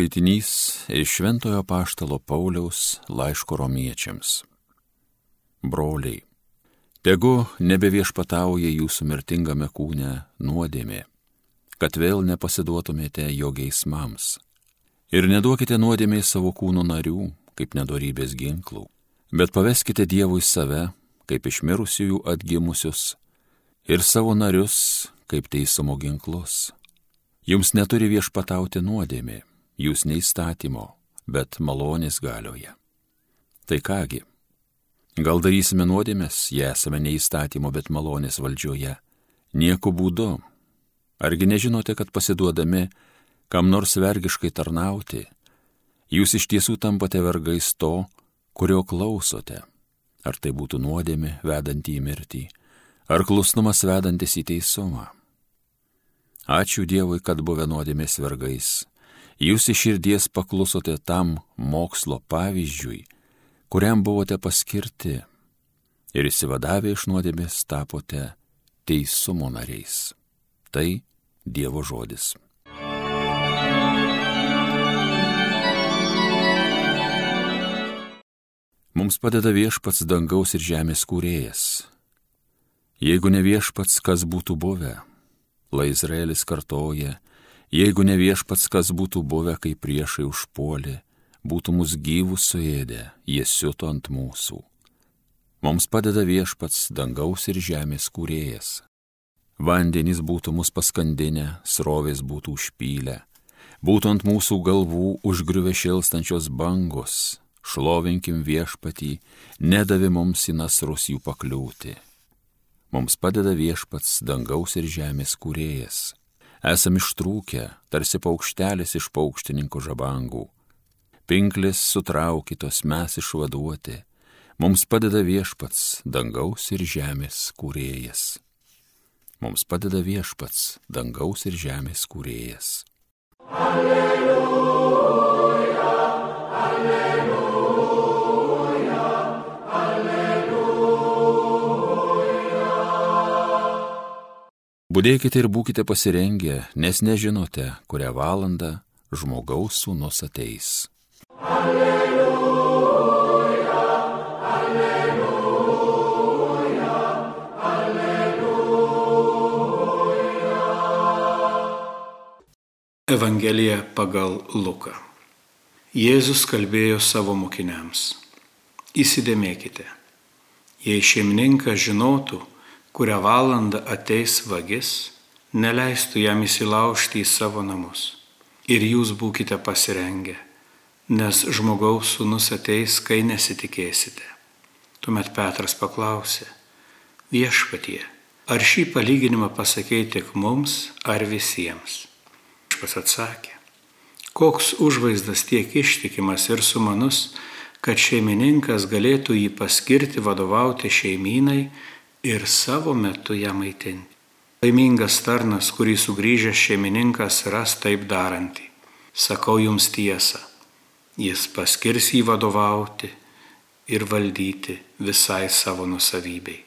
Skaitinys iš Šventojo Paštalo Pauliaus laiško romiečiams. Broliai, tegu nebeviešpatauja jūsų mirtingame kūne nuodėmė, kad vėl nepasiduotumėte jo geismams. Ir neduokite nuodėmiai savo kūno narių, kaip nedorybės ginklų, bet paveskite Dievui save, kaip išmirusiųjų atgimusius, ir savo narius, kaip teisumo ginklus. Jums neturi viešpatauti nuodėmė jūs neįstatymo, bet malonės galioje. Tai kągi, gal darysime nuodėmės, jei esame neįstatymo, bet malonės valdžioje? Nieku būdu. Argi nežinote, kad pasiduodami kam nors vergiškai tarnauti, jūs iš tiesų tampate vergais to, kurio klausote? Ar tai būtų nuodėmė vedanti į mirtį, ar klusnumas vedantis į teisumą? Ačiū Dievui, kad buvę nuodėmės vergais Jūs iš širdies paklusote tam mokslo pavyzdžiui, kuriam buvote paskirti ir įsivadavę iš nuodėmės tapote teisumo nariais. Tai Dievo žodis. Mums padeda viešpats dangaus ir žemės kūrėjas. Jeigu ne viešpats, kas būtų buvę, lai Izraelis kartoja, Jeigu ne viešpats, kas būtų buvę, kai priešai užpuolė, būtų mus gyvus suėdę, jie siuto ant mūsų. Mums padeda viešpats dangaus ir žemės kūrėjas. Vandenys būtų mus paskandinę, srovės būtų užpylę, būtų ant mūsų galvų užgriuvę šilstančios bangos, šlovinkim viešpatį, nedavė mums į nasrus jų pakliūti. Mums padeda viešpats dangaus ir žemės kūrėjas esam ištrūkę, tarsi paukštelis iš paukštininkų žabangų. Pinklis sutraukytos mes išvaduoti, mums padeda viešpats, dangaus ir žemės kūrėjas. Mums padeda viešpats, dangaus ir žemės kūrėjas. Alleluja. Budėkite ir būkite pasirengę, nes nežinote, kurią valandą žmogaus sūnus ateis. Alleluja, alleluja, alleluja. Evangelija pagal Luką. Jėzus kalbėjo savo mokiniams. Įsidėmėkite, jei šeimininkas žinotų, kurią valandą ateis vagis, neleistų jam įsilaužti į savo namus. Ir jūs būkite pasirengę, nes žmogaus sūnus ateis, kai nesitikėsite. Tuomet Petras paklausė, viešpatie, ar šį palyginimą pasakėjai tik mums ar visiems? Viešpas atsakė, koks užvaizdas tiek ištikimas ir sumanus, kad šeimininkas galėtų jį paskirti vadovauti šeimynai ir savo metu ją maitinti. Laimingas tarnas, kurį sugrįžęs šeimininkas ras taip darantį. Sakau jums tiesą, jis paskirs jį vadovauti ir valdyti visai savo nusavybei.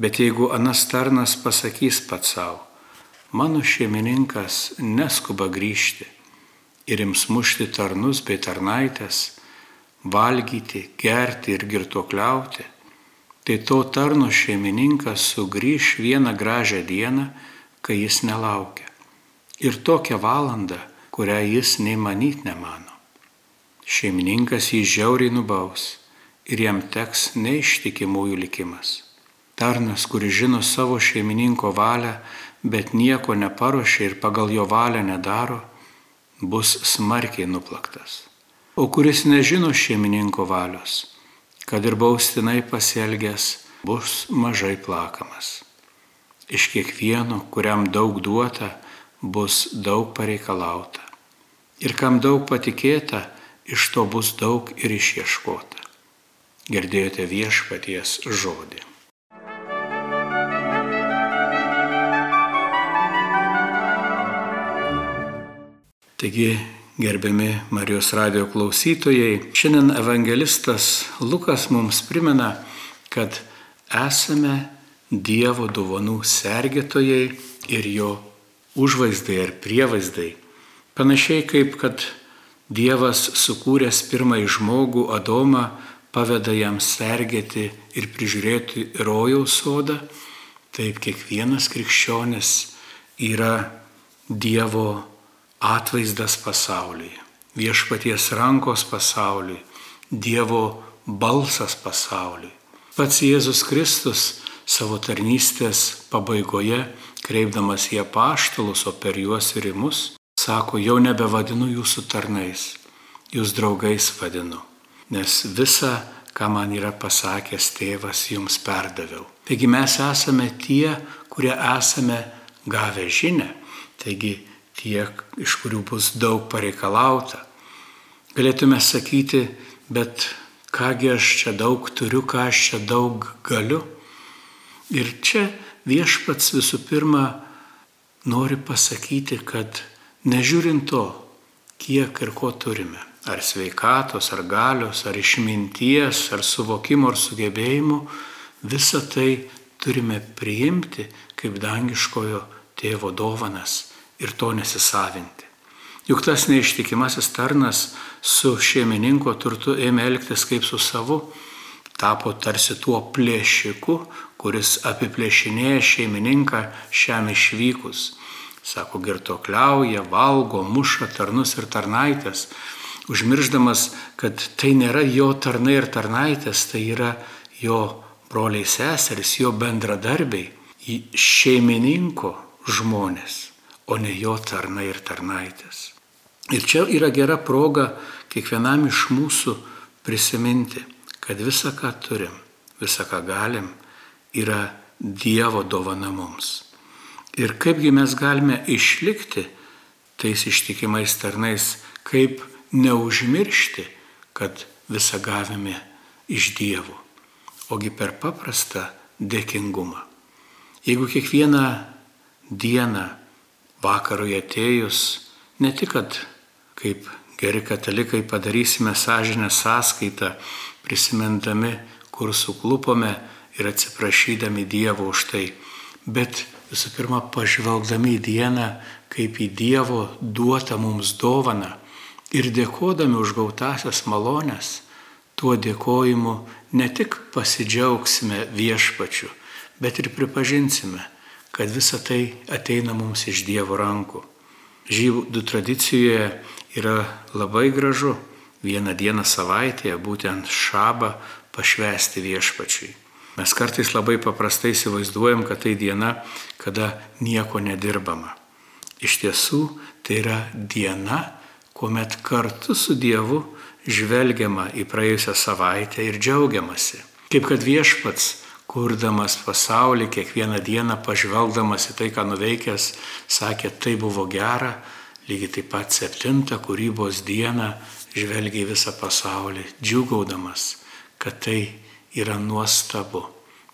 Bet jeigu anas tarnas pasakys pats savo, mano šeimininkas neskuba grįžti ir ims mušti tarnus bei tarnaitės, valgyti, gerti ir girtuokliauti, tai to tarno šeimininkas sugrįž vieną gražią dieną, kai jis nelaukia. Ir tokią valandą, kurią jis nei manyt nemano. Šeimininkas jį žiauriai nubaus ir jam teks neištikimųjų likimas. Tarnas, kuris žino savo šeimininko valią, bet nieko neparuošia ir pagal jo valią nedaro, bus smarkiai nuplaktas. O kuris nežino šeimininko valios, kad ir baustinai pasielgęs bus mažai plakamas. Iš kiekvieno, kuriam daug duota, bus daug pareikalauta. Ir kam daug patikėta, iš to bus daug ir išieškota. Girdėjote viešpaties žodį. Taigi gerbiami Marijos radio klausytojai, šiandien evangelistas Lukas mums primena, kad esame Dievo dovanų sergėtojai ir jo užvaizdai ar prievaizdai. Panašiai kaip kad Dievas sukūręs pirmąjį žmogų Adomą paveda jam sergėti ir prižiūrėti rojaus sodą, taip kiekvienas krikščionis yra Dievo atvaizdas pasauliui, viešpaties rankos pasauliui, Dievo balsas pasauliui. Pats Jėzus Kristus savo tarnystės pabaigoje, kreipdamas į apaštalus, o per juos ir į mus, sako, jau nebevadinu jūsų tarnais, jūs draugais vadinu, nes visa, ką man yra pasakęs tėvas, jums perdaviau. Taigi mes esame tie, kurie esame gavę žinę, taigi tie, iš kurių bus daug pareikalauta. Galėtume sakyti, bet kągi aš čia daug turiu, ką aš čia daug galiu. Ir čia viešpats visų pirma nori pasakyti, kad nežiūrint to, kiek ir ko turime, ar sveikatos, ar galios, ar išminties, ar suvokimo, ar sugebėjimų, visą tai turime priimti kaip dangiškojo tėvo dovanas ir to nesisavinti. Juk tas neištikimasis tarnas su šeimininko turtu ėmė elgtis kaip su savu, tapo tarsi tuo plėšiku, kuris apiplėšinėja šeimininką šiam išvykus. Sako, girtokliauja, valgo, muša tarnus ir tarnaitės, užmirždamas, kad tai nėra jo tarnai ir tarnaitės, tai yra jo broliai seserys, jo bendradarbiai, šeimininko žmonės, o ne jo tarnai ir tarnaitės. Ir čia yra gera proga kiekvienam iš mūsų prisiminti, kad visa, ką turim, visa, ką galim, yra Dievo dovana mums. Ir kaipgi mes galime išlikti tais ištikimais tarnais, kaip neužmiršti, kad visą gavome iš Dievo, ogi per paprastą dėkingumą. Jeigu kiekvieną dieną vakarui atėjus, ne tik, kad kaip geri katalikai padarysime sąžinę sąskaitą, prisimindami, kur suklupome ir atsiprašydami Dievo už tai, bet visų pirma pažvelgdami į dieną kaip į Dievo duotą mums dovaną ir dėkodami už gautasias malonės, tuo dėkojimu ne tik pasidžiaugsime viešpačiu, bet ir pripažinsime, kad visa tai ateina mums iš Dievo rankų. Žydų tradicijoje yra labai gražu vieną dieną savaitėje, būtent šabą, pašvesti viešpačiui. Mes kartais labai paprastai įsivaizduojam, kad tai diena, kada nieko nedirbama. Iš tiesų, tai yra diena, kuomet kartu su Dievu žvelgiama į praėjusią savaitę ir džiaugiamasi. Kaip kad viešpats kurdamas pasaulį, kiekvieną dieną pažvelgdamas į tai, ką nuveikęs, sakė, tai buvo gera, lygiai taip pat septintą kūrybos dieną žvelgia į visą pasaulį, džiugaudamas, kad tai yra nuostabu,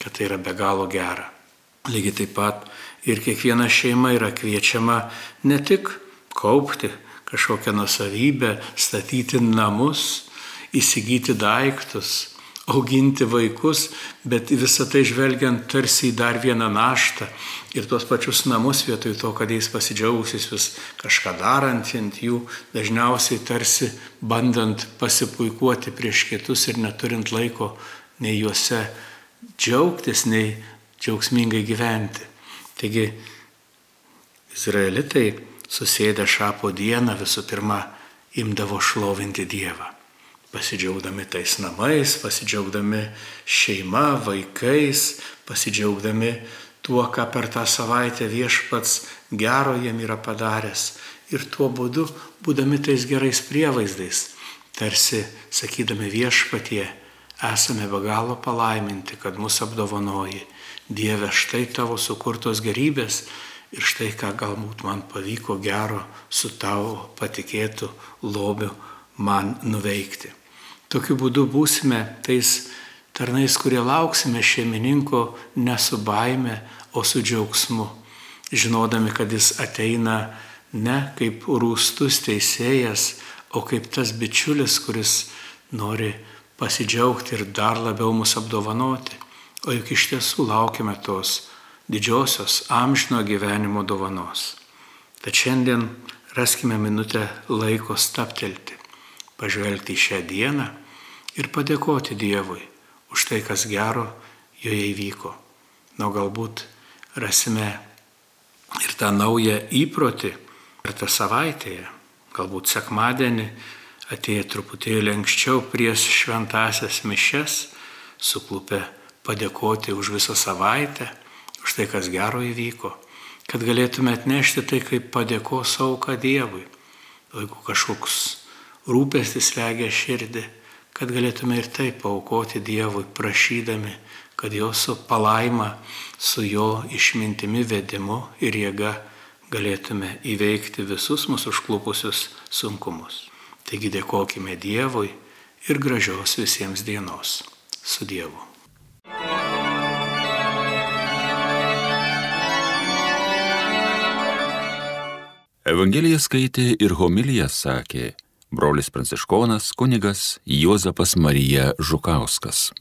kad tai yra be galo gera. Lygiai taip pat ir kiekviena šeima yra kviečiama ne tik kaupti kažkokią nusavybę, statyti namus, įsigyti daiktus, auginti vaikus, bet visą tai žvelgiant tarsi į dar vieną naštą ir tuos pačius namus vietoj to, kad jais pasidžiaugusis vis kažką darant ant jų, dažniausiai tarsi bandant pasipuikuoti prieš kitus ir neturint laiko nei juose džiaugtis, nei džiaugsmingai gyventi. Taigi, izraelitai susėdę šapo dieną visų pirma imdavo šlovinti Dievą pasidžiaugdami tais namais, pasidžiaugdami šeima, vaikais, pasidžiaugdami tuo, ką per tą savaitę viešpats gero jiem yra padaręs. Ir tuo būdu, būdami tais gerais prievaizdais, tarsi sakydami viešpatie, esame be galo palaiminti, kad mus apdovanoji. Dieve, štai tavo sukurtos gerybės ir štai ką galbūt man pavyko gero su tavo patikėtų lobiu man nuveikti. Tokiu būdu būsime tais tarnais, kurie lauksime šeimininko ne su baime, o su džiaugsmu, žinodami, kad jis ateina ne kaip rūstus teisėjas, o kaip tas bičiulis, kuris nori pasidžiaugti ir dar labiau mus apdovanoti. O juk iš tiesų laukiame tos didžiosios amžino gyvenimo dovanos. Tad šiandien raskime minutę laiko staptelti pažvelgti į šią dieną ir padėkoti Dievui už tai, kas gero joje įvyko. Na, galbūt rasime ir tą naują įprotį per tą savaitėje, galbūt sekmadienį atėję truputėlį anksčiau prieš šventasias mišes, suklupę padėkoti už visą savaitę, už tai, kas gero įvyko, kad galėtume atnešti tai kaip padėkos auką Dievui. Jeigu kažkoks rūpestis legia širdį, kad galėtume ir taip paukoti Dievui, prašydami, kad jo su palaima, su jo išmintimi vedimu ir jėga galėtume įveikti visus mūsų užklupusius sunkumus. Taigi dėkojime Dievui ir gražios visiems dienos. Su Dievu. Evangeliją skaitė ir homiliją sakė brolis pranciškonas kunigas Juozapas Marija Žukauskas.